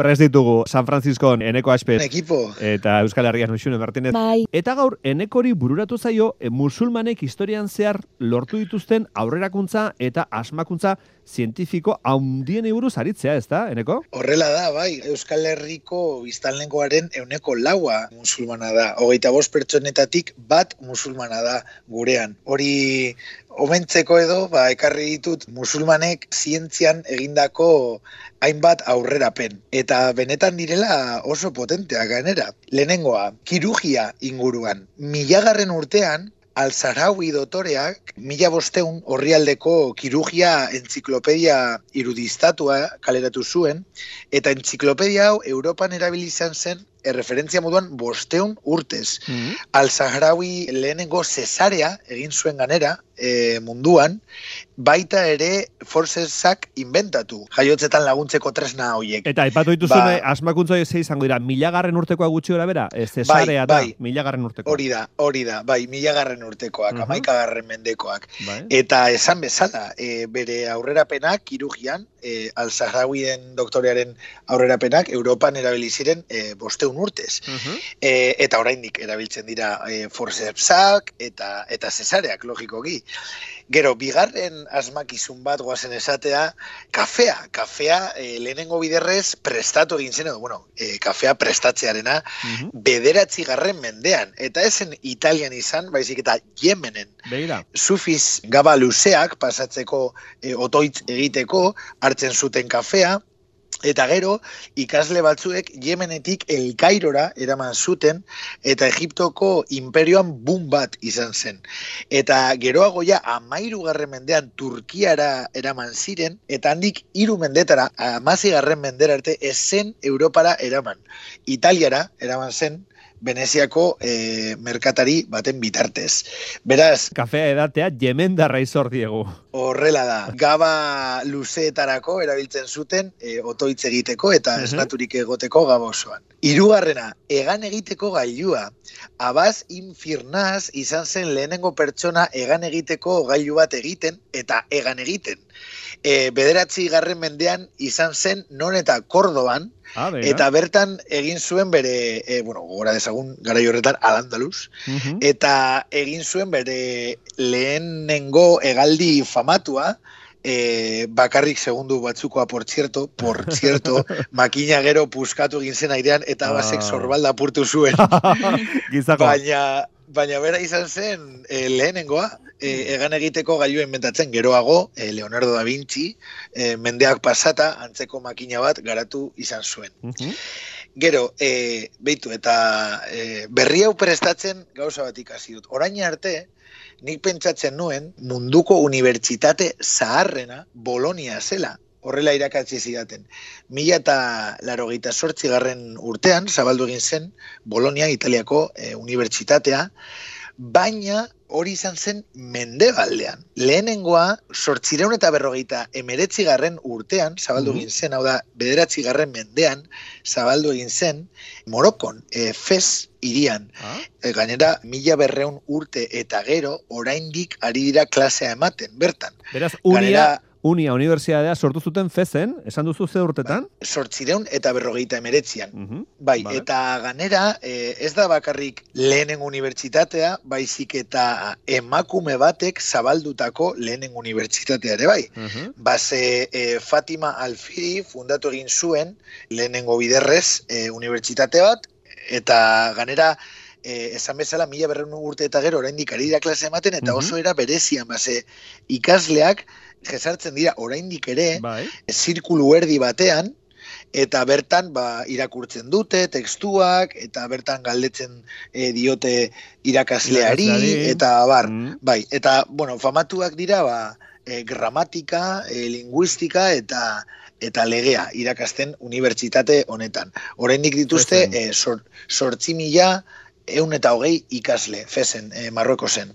Prez ditugu San Franciscoan Eneko Aspez. Ekipo. Eta Euskal Herrian Uxune Martinez. Bai. Eta gaur, Enekori bururatu zaio, e, musulmanek historian zehar lortu dituzten aurrerakuntza eta asmakuntza zientifiko haundien buruz aritzea, ez da, Eneko? Horrela da, bai, Euskal Herriko biztanlengoaren euneko laua musulmana da. Hogeita bost pertsonetatik bat musulmana da gurean. Hori omentzeko edo, ba, ekarri ditut musulmanek zientzian egindako hainbat aurrerapen. Eta benetan direla oso potenteak gainera. Lehenengoa, kirugia inguruan. Milagarren urtean, Alzaraui dotoreak mila bosteun horrialdeko kirugia entziklopedia irudistatua kaleratu zuen, eta entziklopedia hau Europan erabilizan zen erreferentzia moduan bosteun urtez. Mm -hmm. Al-Sahrawi lehenengo cesarea egin zuen ganera e, munduan, baita ere forcesak inventatu, jaiotzetan laguntzeko tresna hoiek. Eta aipatu dituzun ba, asmakuntza ze izango dira, milagarren urtekoa gutxi gora bera? Ez cesarea bai, bai, da, milagarren urtekoa. Hori da, hori da, bai, milagarren urtekoak, -huh. amaikagarren mendekoak. Bai. Eta esan bezala, e, bere aurrerapenak, kirugian, e, Al-Sahrawien doktorearen aurrerapenak, Europan erabiliziren e, bosteun urtez. Uh -huh. e, eta oraindik erabiltzen dira e, forcepsak eta eta cesareak logikoki. Gero, bigarren asmakizun bat goazen esatea, kafea, kafea e, lehenengo biderrez prestatu egin zen, edo, bueno, e, kafea prestatzearena, uh -huh. bederatzi garren mendean, eta esen italian izan, baizik eta Yemenen. Beira. Sufiz gaba luzeak pasatzeko e, otoitz egiteko, hartzen zuten kafea, Eta gero, ikasle batzuek Yemenetik El Kairora eraman zuten, eta Egiptoko imperioan bum bat izan zen. Eta geroago ja, amairu garren mendean Turkiara eraman ziren, eta handik hiru mendetara, amazi garren mendera arte, esen Europara eraman. Italiara eraman zen, Veneziako e, merkatari baten bitartez. Beraz... Kafea edatea jemen darra izor diegu. Horrela da. Gaba luzeetarako erabiltzen zuten e, otoitz egiteko eta uh esnaturik egoteko gaba osoan. Hirugarrena, egan egiteko gailua. Abaz infirnaz izan zen lehenengo pertsona egan egiteko gailu bat egiten eta egan egiten. E, bederatzi garren mendean izan zen non eta kordoban, Ah, eta bertan egin zuen bere, e, bueno, gora dezagun gara horretan alandaluz, Mhm. eta egin zuen bere lehenengo hegaldi famatua, e, bakarrik segundu batzukoa, por cierto, por cierto, makina gero puskatu egin zen airean, eta Ah. basek zorbalda apurtu zuen. Gizako. baina, baina bera izan zen e, lehenengoa, e, egan egiteko gailu inventatzen geroago, e, Leonardo da Vinci, e, mendeak pasata, antzeko makina bat garatu izan zuen. Gero, e, beitu, eta e, berri hau prestatzen gauza bat ikasi dut. Orain arte, nik pentsatzen nuen munduko unibertsitate zaharrena Bolonia zela. Horrela irakatzi zidaten. Mila eta larogeita sortzi garren urtean, zabaldu egin zen, Bolonia, Italiako e, unibertsitatea, baina hori izan zen mendebaldean. Lehenengoa, sortzireun eta berrogeita emeretzi garren urtean, zabaldu Mhm. egin zen, hau da, bederatzi garren mendean, zabaldu egin zen, Morokon, e, Fez irian. Ah, E, gainera, mila berreun urte eta gero, oraindik ari dira klasea ematen, bertan. beraz, unia, Gainera, unia unibertsitatea sortu zuten fezen, esan duzu ze urtetan? sortzireun eta berrogeita emeretzian. Mhm. Bai, Vale. eta ganera, eh, ez da bakarrik lehenen unibertsitatea, baizik eta emakume batek zabaldutako lehenen unibertsitatea ere bai. Mhm. Base eh, Fatima Alfiri fundatu egin zuen lehenengo biderrez eh, unibertsitate bat, eta ganera eh, esan bezala mila berreun urte eta gero oraindik ari dira klase ematen, eta Mhm. oso era berezian, base ikasleak jesartzen dira oraindik ere, Bai. zirkulu erdi batean, eta bertan ba, irakurtzen dute testuak, eta bertan galdetzen eh, diote irakasleari, Irakasleari. eta bar, Mm. bai, eta, bueno, famatuak dira, ba, eh, gramatika, eh, linguistika, eta eta legea irakasten unibertsitate honetan. Oraindik dituzte, eh, sor, sortzi mila, eun eta hogei ikasle, fezen, eh, Marruekosen.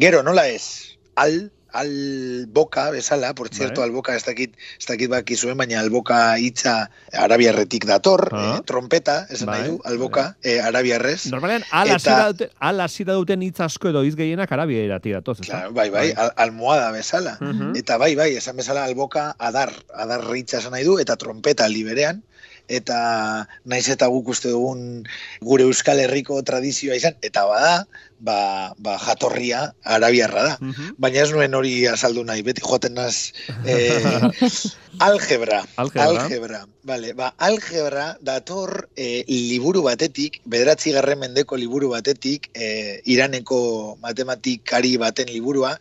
Gero, nola ez? Al, al boka bezala, por cierto, Bai. al boka ez dakit, ez dakit baki zuen, baina al boka hitza arabiarretik dator, Ah. eh, trompeta, Bai, nahi du, al boka, eh, arabiarrez. Normalean, ala hasiera duten hitz asko edo hitz gehienak arabiera tiratoz, ezta? Claro, bai, bai, al, almohada bezala. Mhm. Eta bai, bai, esan bezala alboka adar, adar ritza esan nahi du, eta trompeta liberean, eta naiz eta guk uste dugun gure Euskal Herriko tradizioa izan, eta bada, ba, ba jatorria arabiarra da. Mhm. Baina ez nuen hori azaldu nahi, beti joaten naz eh, algebra. Algebra. Algebra. Vale, ba, algebra dator eh, liburu batetik, bederatzi garren mendeko liburu batetik, eh, iraneko matematikari baten liburua,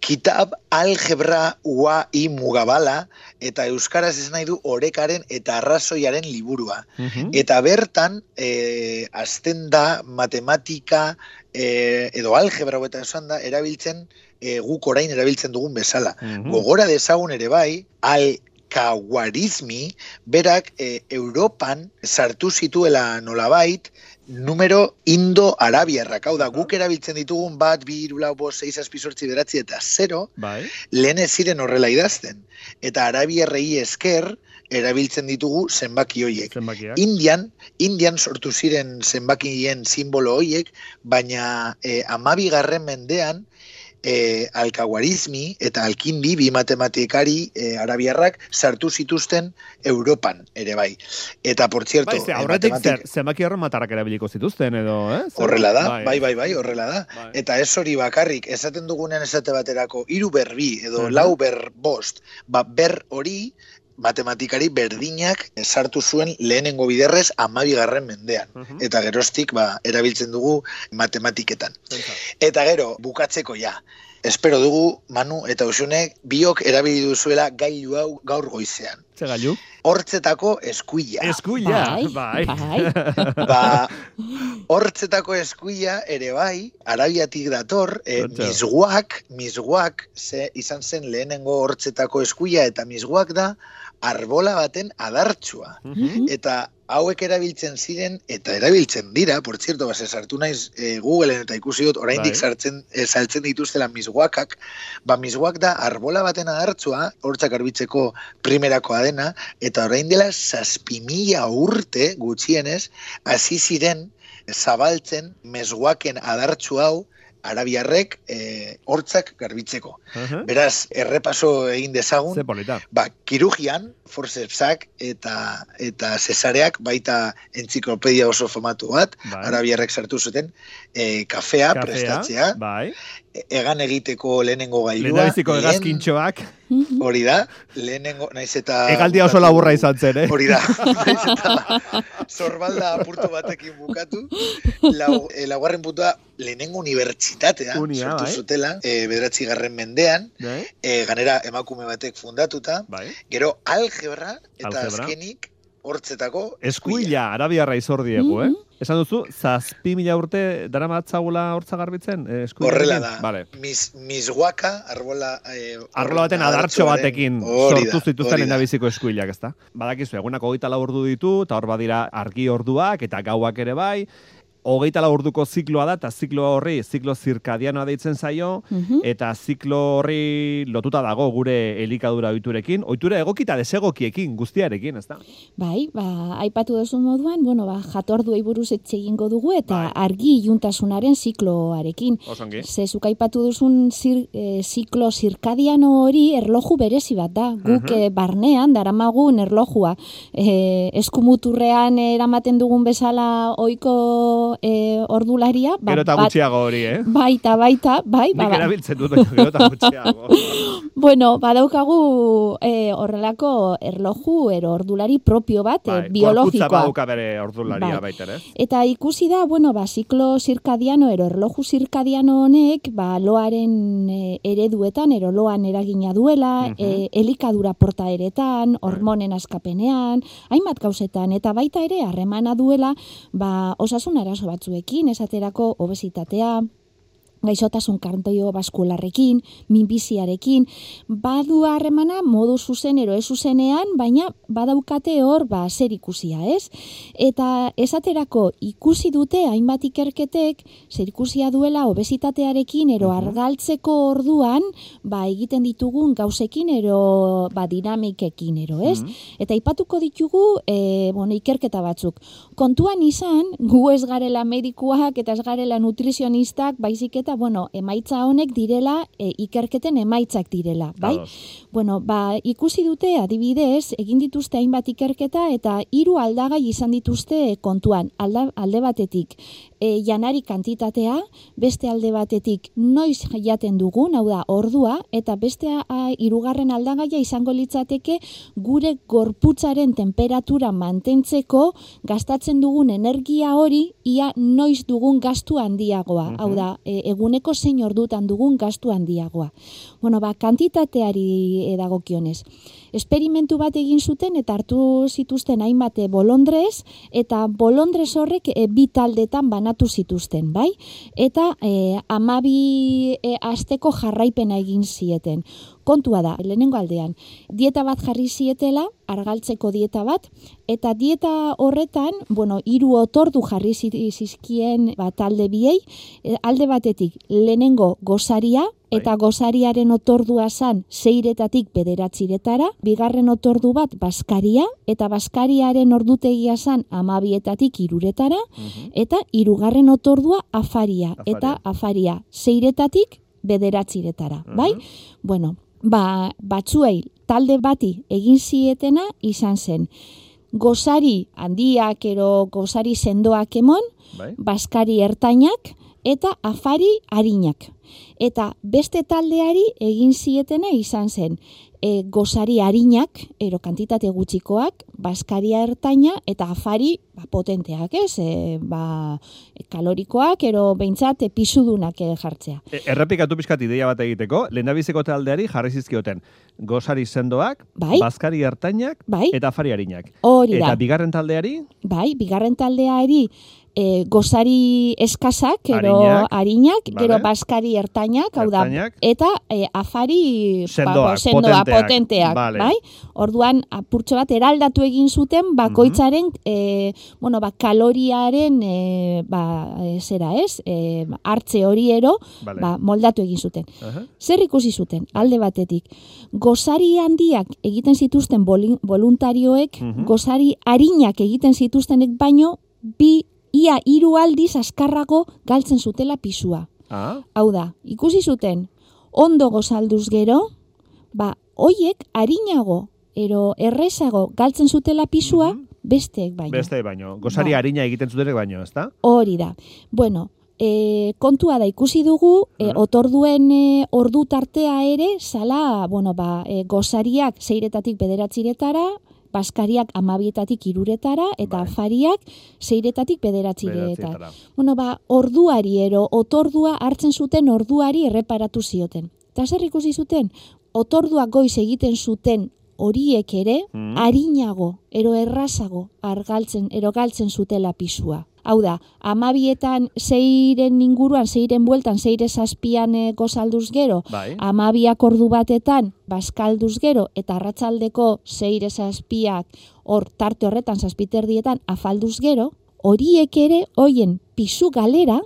kitab algebra ua i mugabala, eta euskaraz ez nahi du orekaren eta arrazoiaren liburua. Mhm. Eta bertan, eh, azten da matematika eh, edo algebra eta esan da, erabiltzen eh, guk orain erabiltzen dugun bezala. Mhm. Gogora dezagun ere bai, alkawarizmi, berak eh, Europan sartu zituela nolabait, numero indo-arabiarrak. Hau da, guk erabiltzen ditugun bat, bi, hiru, lau, bost, seis, azpi, zortzi, bederatzi eta zero, Bai. lehen ez ziren horrela idazten. Eta arabiarrei esker, erabiltzen ditugu zenbaki hoiek. Zenbakiak. Indian, Indian sortu ziren zenbakien simbolo hoiek, baina eh, amabigarren mendean eh, alkaguarizmi eta alkindi bi matematikari eh, arabiarrak sartu zituzten Europan ere bai. Eta, por cierto, Bai, ze, aurretik matematik- zer, zenbaki horren matarrak erabiliko zituzten edo, eh? Zer- Horrela da, bai, bai, bai, horrela da. Bai. Eta ez hori bakarrik, esaten dugunean esate baterako, hiru berbi edo Mhm. lau ber bost, ba, ber hori matematikari berdinak sartu zuen lehenengo biderrez amabigarren mendean. Mhm. Eta geroztik, ba, erabiltzen dugu matematiketan. Pentsa. Eta gero, bukatzeko ja. Espero dugu, Manu eta Usunek, biok erabili duzuela gailu hau gaur goizean. Ze gailu? Hortzetako eskuila. Eskuila, Bai, bai. bai. ba, hortzetako eskuila ere bai, arabiatik dator, e, misguak, misguak, ze, izan zen lehenengo hortzetako eskuila, eta misguak da, arbola baten adartsua. Mhm. Eta hauek erabiltzen ziren, eta erabiltzen dira, por cierto, base sartu naiz e, Googleen eta ikusi dut, oraindik Bai. sartzen, e, saltzen dituztela misguakak, ba misguak da arbola baten adartsua, hortzak arbitzeko primerakoa dena, eta orain dela zazpimila urte gutxienez, hasi ziren zabaltzen mesguaken adartsu hau, arabiarrek e, hortzak garbitzeko. Aha. Beraz, errepaso egin dezagun, ba, kirugian, forcepsak eta eta cesareak baita entziklopedia oso famatu bat, Bai. arabiarrek sartu zuten, e, kafea, Kafea, prestatzea, Bai. Egan egiteko lehenengo gailua, Lehendabiziko lehen- egazkintxoak. Mhm. hori da, lehenengo, naiz eta... Egaldia oso laburra izan zen, eh? Hori da, naiz eta zorbalda apurtu batekin bukatu, lau, e, laugarren puntua lehenengo unibertsitatea Unia, sortu bai. zutela, e, bederatzi garren mendean, Bai. e, ganera emakume batek fundatuta, Bai. Gero algebra eta Algebra. azkenik hortzetako Eskuila, arabiarra izor diegu, eh? Mhm. Esan duzu, zazpi mila urte dara matzagula hortza garbitzen? Eh, eskuila Horrela da. Vale. Mis, misguaka, arbola... Eh, Arrola baten adartxo batekin hori da, sortu zituzten lehendabiziko eskuilak, ezta? Badakizu, egunako hogeita lau ordu ditu, eta hor badira argi orduak, eta gauak ere bai, hogeita lau orduko zikloa da, eta ziklo horri, ziklo zirkadianoa deitzen zaio, Mhm. eta ziklo horri lotuta dago gure elikadura ohiturekin, ohitura egokita desegokiekin, guztiarekin, ezta? Bai, ba, aipatu duzu moduan, bueno, ba, jatorduei buruz hitz egingo dugu eta Bai. argi iluntasunaren zikloarekin. Osongi. Ze zuk aipatu duzun zir, e, ziklo zirkadiano hori erloju berezi bat da. Guk Mhm. eh, barnean daramagun erlojua e, eskumuturrean eramaten dugun bezala ohiko e, ordularia, ba, Gero eta gutxiago hori, eh? baita, baita, bai, ba, Nik ba, erabiltzen dut, baina gero eta gutxiago. Bueno, badaukagu eh, horrelako erloju ero ordulari propio bat, Bai, eh, gorputza biologikoa. badauka bere ordularia Bai. baita ere. Eta ikusi da, bueno, ba, ziklo zirkadiano ero erloju zirkadiano honek, ba, loaren e, ereduetan, ero loan eragina duela, Mhm. e, elikadura portaeretan, hormonen askapenean, hainbat gauzetan, eta baita ere harremana duela, ba, osasun arazo batzuekin, esaterako obesitatea, gaixotasun kardiobaskularrekin, minbiziarekin, badu harremana modu zuzen ero ez zuzenean, baina badaukate hor ba zer ikusia, ez? Eta esaterako ikusi dute hainbat ikerketek zer ikusia duela obesitatearekin ero argaltzeko orduan ba egiten ditugun gauzekin ero ba dinamikekin ero, ez? Eta aipatuko ditugu, e, bueno, ikerketa batzuk. Kontuan izan, gu ez garela medikuak eta ez garela nutrizionistak, baizik eta, bueno, emaitza honek direla, e, ikerketen emaitzak direla, bai? Ados. Bueno, ba, ikusi dute adibidez, egin dituzte hainbat ikerketa eta hiru aldagai izan dituzte kontuan. Alda, alde batetik, e, janari kantitatea, beste alde batetik noiz jaten dugun, hau da, ordua, eta beste a, hirugarren aldagaia izango litzateke gure gorputzaren temperatura mantentzeko gastatzen dugun energia hori ia noiz dugun gastu handiagoa. Hau da, e, eguneko zein ordutan dugun gastu handiagoa. Bueno, ba, kantitateari e, dagokionez. Esperimentu bat egin zuten eta hartu zituzten hainbat e, bolondrez eta bolondrez horrek e, bi taldetan banatu zituzten, bai? Eta e, amabi e, asteko jarraipena egin zieten. Kontua da, lehenengo aldean, dieta bat jarri zietela, argaltzeko dieta bat, eta dieta horretan, bueno, hiru otordu jarri zi- zizkien ba, talde biei, e, alde batetik lehenengo gozaria, eta gozariaren otordua zan zeiretatik bederatziretara, bigarren otordu bat baskaria, eta baskariaren ordutegia zan amabietatik iruretara, eta hirugarren otordua afaria, Afaria. eta afaria. zeiretatik bederatziretara, bai? Bueno, ba, batzuei talde bati egin zietena izan zen. Gozari handiak ero gozari sendoak emon, Bai? baskari ertainak eta afari harinak. Eta beste taldeari egin zietena izan zen e, gozari harinak, ero kantitate gutxikoak, baskaria ertaina eta afari ba, potenteak, ez? E, ba, kalorikoak, ero behintzat e, pisudunak e, jartzea. E, errepikatu pizkat ideia bat egiteko, lehendabiziko taldeari jarri zizkioten gozari sendoak, Bai. bazkari ertainak Bai. eta afari harinak. Hori da. Eta bigarren taldeari, Bai, bigarren taldeari e, gozari eskasak, ero Arinak. Vale. gero baskari ertainak, hau da, eta e, afari Sendoak, sendoa, potenteak. potenteak, Vale. bai? Orduan, apurtxo bat eraldatu egin zuten bakoitzaren, e, bueno, ba, kaloriaren, e, ba, e, zera ez, e, hartze hori ero, Vale. ba, moldatu egin zuten. Aha. Zer ikusi zuten, alde batetik. Gozari handiak egiten zituzten voluntarioek, Mhm. gozari harinak egiten zituztenek baino, bi ia hiru aldiz askarrago galtzen zutela pisua. Ah, Hau da, ikusi zuten, ondo gozalduz gero, ba, hoiek harinago, ero errezago galtzen zutela pisua, Mhm. besteek baino. beste baino. Gozari Bai. harina egiten zutenek baino, ezta? Hori da. Bueno, e, kontua da ikusi dugu, e, otorduen e, ordu tartea ere, zala, bueno, ba, e, gozariak zeiretatik bederatziretara, baskariak amabietatik iruretara, eta Bai. afariak zeiretatik bederatziretara. Bueno, ba, orduari ero, otordua hartzen zuten orduari erreparatu zioten. Eta zer ikusi zuten? Otordua goiz egiten zuten horiek ere, Mhm. harinago, ero errazago, argaltzen, ero galtzen zutela pisua. Hau da, amabietan zeiren inguruan, zeiren bueltan, zeire zazpian e, gozalduz gero, Bai. amabiak ordu batetan, baskalduz gero, eta arratsaldeko zeire zazpiak, hor tarte horretan zazpiterdietan, afalduz gero, horiek ere, hoien pisu galera,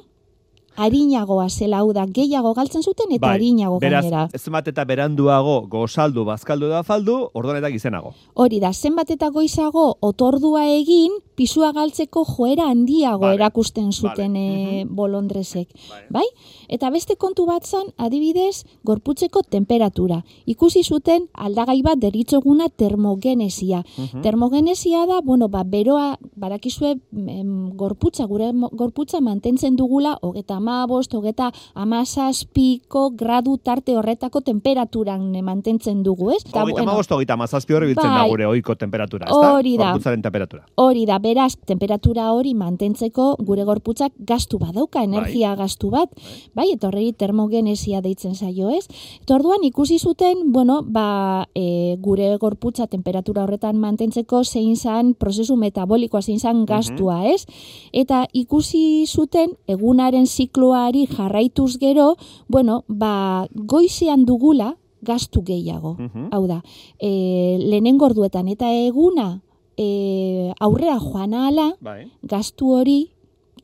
harinagoa zela hau da, gehiago galtzen zuten eta harinago Bai. beraz, gainera. zenbat eta beranduago gozaldu, bazkaldu da faldu, orduan eta gizenago. Hori da, zenbat eta goizago otordua egin, pisua galtzeko joera handiago Vale. erakusten zuten Vale. e, bolondrezek. Bai. Bai? Eta beste kontu bat zan, adibidez, gorputzeko temperatura. Ikusi zuten aldagai bat deritzoguna termogenesia. Mhm. Termogenesia da, bueno, ba, beroa, barakizue, em, gorputza, gure gorputza mantentzen dugula, hogeta amabost, hogeta amazazpiko gradu tarte horretako temperaturan eh, mantentzen dugu, ez? Hogeita amabost, hogeita amazazpi hori biltzen da Bai. gure ohiko temperatura, ezta? Hori da. Gorputzaren temperatura. Hori da, beraz, temperatura hori mantentzeko gure gorputzak gastu badauka, energia gastu bat, bai, eta horreri termogenesia deitzen zaio, ez? Eta orduan ikusi zuten, bueno, ba, e, gure gorputza temperatura horretan mantentzeko zein zan prozesu metabolikoa, zein zan gastua, ez? Eta ikusi zuten egunaren zikloari jarraituz gero, bueno, ba, goizean dugula gastu gehiago. Mhm. Hau da, e, lehenengo orduetan eta eguna e, aurrera joan ala, Bai. gastu hori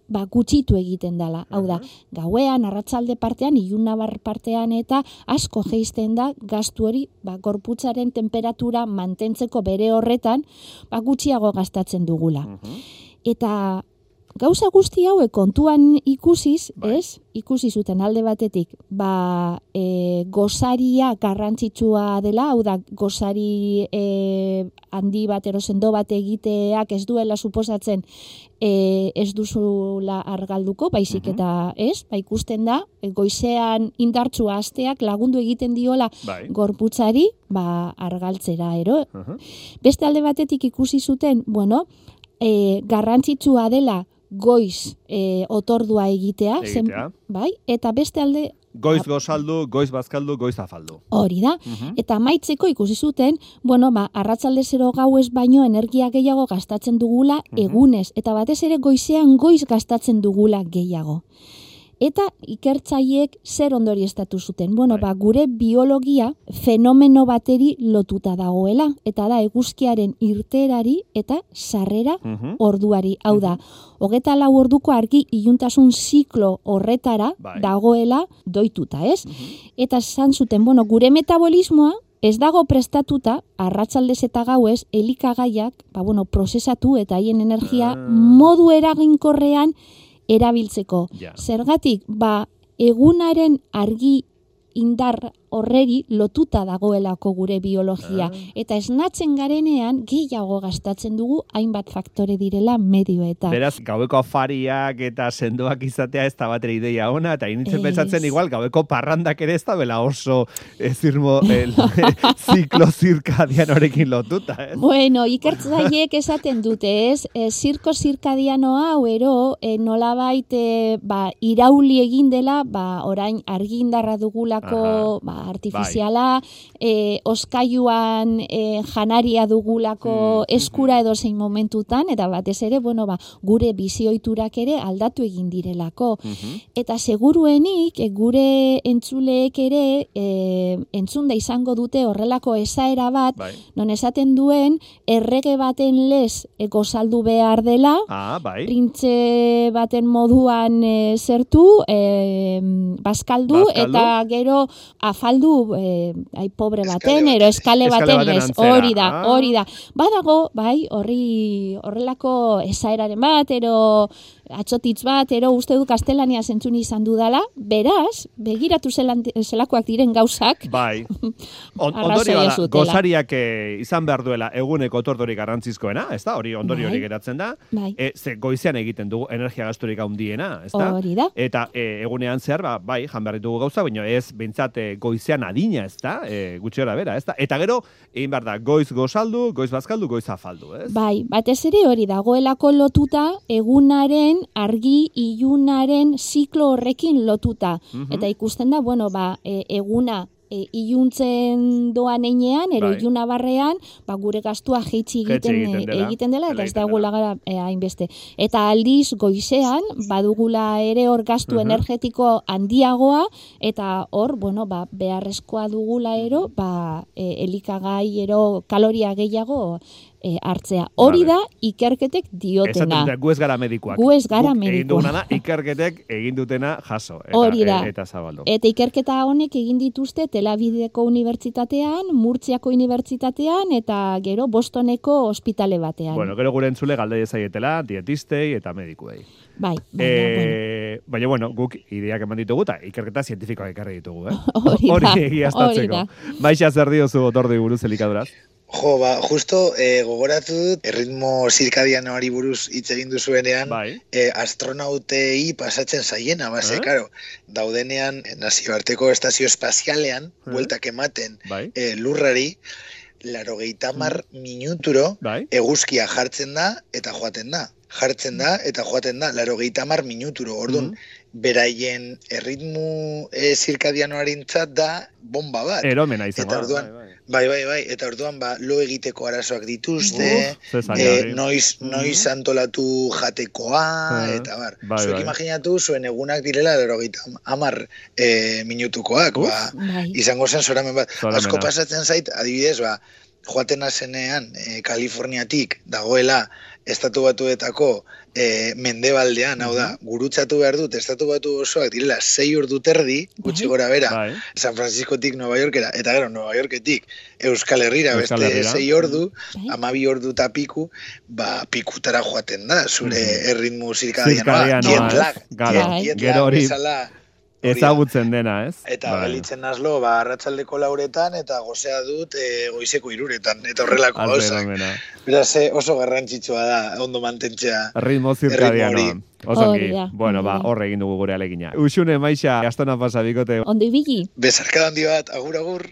ba, gutxitu egiten dela. Hau da, gauean, arratsalde partean, ilunabar partean eta asko geisten da gastu hori ba, gorputzaren temperatura mantentzeko bere horretan ba, gutxiago gastatzen dugula. Mhm. Eta gauza guzti hauek kontuan ikusiz, Bai. ez? Ikusi zuten alde batetik, ba, e, gozaria garrantzitsua dela, hau da, gozari e, handi bat erosendo bat egiteak ez duela suposatzen e, ez duzula argalduko, baizik Mhm. eta ez, ba, ikusten da, e, goizean indartsua asteak lagundu egiten diola Bai. gorputzari, ba, argaltzera, ero? Aha. Beste alde batetik ikusi zuten, bueno, e, garrantzitsua dela goiz e, otordua egitea, Egitea. bai, eta beste alde Goiz gozaldu, goiz bazkaldu, goiz afaldu. hori da. Mhm. Eta maitzeko ikusi zuten, bueno, ba, arratsalde zero gauez baino energia gehiago gastatzen dugula Mhm. egunez, eta batez ere goizean goiz gastatzen dugula gehiago. Eta ikertzaiek zer ondori estatu zuten. Bueno, Bai. ba, gure biologia fenomeno bateri lotuta dagoela, eta da eguzkiaren irterari eta sarrera Mhm. orduari. Hau da, hogeta lau orduko argi iluntasun ziklo horretara Bai. dagoela doituta, ez? Mhm. Eta esan zuten, bueno, gure metabolismoa ez dago prestatuta arratsaldez eta gauez elikagaiak, ba bueno, prozesatu eta haien energia Ah. modu eraginkorrean erabiltzeko. Ja. Zergatik, ba egunaren argi indar horreri lotuta dagoelako gure biologia. Ah. Eta esnatzen garenean gehiago gastatzen dugu hainbat faktore direla medioetan. Beraz, gaueko afariak eta sendoak izatea ez da batera ideia ona, eta initzen pentsatzen igual, gaueko parrandak ere ez da bela oso ez irmo el, ziklo zirkadian horekin lotuta, ez? Bueno, ikertzaileek esaten dute, ez? E, zirko zirkadiano hau ero e, nolabait e, ba, irauli egin dela, ba, orain argindarra dugulako Aha. ba, artifiziala, e, oskailuan e, janaria dugulako Mm, eskura edo zein momentutan, eta batez ere, bueno, ba, gure bizioiturak ere aldatu egin direlako. Mhm. Eta seguruenik e, gure entzuleek ere e, entzunda izango dute horrelako esaera bat, Bai. non esaten duen errege baten lez e, gozaldu behar dela, Ah, bai. printze baten moduan e, zertu, e, bazkaldu, Bazkaldu. eta gero afaldu, e, ai, pobre baten, ero eskale baten antzera. hori da, Ah. hori da. Badago, bai, horri horrelako esaeraren bat, ero atxotitz bat, ero uste du kastelania zentzun izan dudala, beraz, begiratu zelan, zelakoak diren gauzak, Bai. On, ondorio da, gozariak eh, izan behar duela eguneko otordori garrantzizkoena, ez da? Hori ondorio Bai. hori geratzen da. bai, E, ze goizean egiten dugu energia gasturik handiena, ez da? hori da. Eta e, egunean zehar, ba, bai, jan behar ditugu gauza, baina ez, bintzat, e, goizean adina, ez da? E, gutxi gora bera, ez da? Eta gero, egin behar da, goiz gozaldu, goiz bazkaldu, goiz afaldu, ez? Bai, batez ere hori dagoelako lotuta egunaren argi ilunaren ziklo horrekin lotuta. Mhm. Eta ikusten da, bueno, ba, e, eguna e, iluntzen doan einean, ero Bai. iluna barrean, ba, gure gastua jeitsi egiten, egiten dela. egiten dela, eta ez dagula gara e, hainbeste. Eta aldiz goizean, badugula ere hor gastu Mhm. energetiko handiagoa, eta hor, bueno, ba, beharrezkoa dugula ero, ba, e, elikagai ero kaloria gehiago e, hartzea. Hori da ikerketek Esaten diotena. dute, gu ez gara medikuak. Gu ez gara Guk Egin da, ikerketek egin dutena jaso. Eta, Hori da. e- eta zabaldu. Eta ikerketa honek egin dituzte Tel Aviveko unibertsitatean, Murtziako unibertsitatean eta gero Bostoneko ospitale batean. Bueno, gero gure entzule galde zaietela, dietistei eta medikuei. bai, baina, bueno, E, baina, bueno, guk ideak eman ditugu eta ikerketa zientifikoak ekarri ditugu, eh? hori da, hori da. Baixa zer diozu otordi buruz elikaduraz? Jo, ba, justo eh, gogoratu dut, erritmo zirkadianoari buruz hitz egin duzuenean, Bai. eh, astronautei pasatzen zaiena, ba, ze, Eh? karo, daudenean eh, nazioarteko estazio espazialean, Eh? bueltak ematen Bai. eh, lurrari, laro mar minuturo Bai. eguzkia jartzen da eta joaten da. Jartzen da eta joaten da, laro mar minuturo. Orduan, Mhm. beraien erritmu eh, zirkadianoarentzat da bomba bat. Eromena izango. Eta orduan, bai, bai. Bai, bai, bai, eta orduan ba, lo egiteko arazoak dituzte, Uf, zaila eh, hori. noiz, noiz antolatu jatekoa, Eh, eta bar. bai, Zuek bai. imaginatu zuen egunak direla erogeita amar eh, minutukoak, Uf. ba, bai. izango zen zoramen bat. Zoramena. Asko pasatzen zait, adibidez, ba, joaten azenean, eh, Kaliforniatik dagoela estatu batuetako e, mendebaldean, hau da, gurutzatu behar dut, estatu batu osoak direla sei ordu terdi, gutxi Bai. gora bera, Bai. San Franciscotik Nueva Yorkera, eta gero Nueva Yorketik Euskal Herrira Euskal beste Herrira. sei ordu, Bai. amabi ordu eta piku, ba, pikutara joaten da, zure Mhm. erritmo zirkadianoa, Zirkadianoa, jet lag, gero hori. Ezagutzen dena, ez? Eta Bai. gelitzen nazlo, ba, arratsaldeko lauretan, eta gozea dut e, goizeko iruretan, eta horrelako gauzak. eromena. Beraz, eh, oso garrantzitsua da, ondo mantentzea. Ritmo zirkadianoa. hori. Oso Bueno, ba, da. hor egin dugu gure alegina. Uxune, maixa, gastona pasa bikote. Ondo ibili? Bezarka handi bat, agur agur.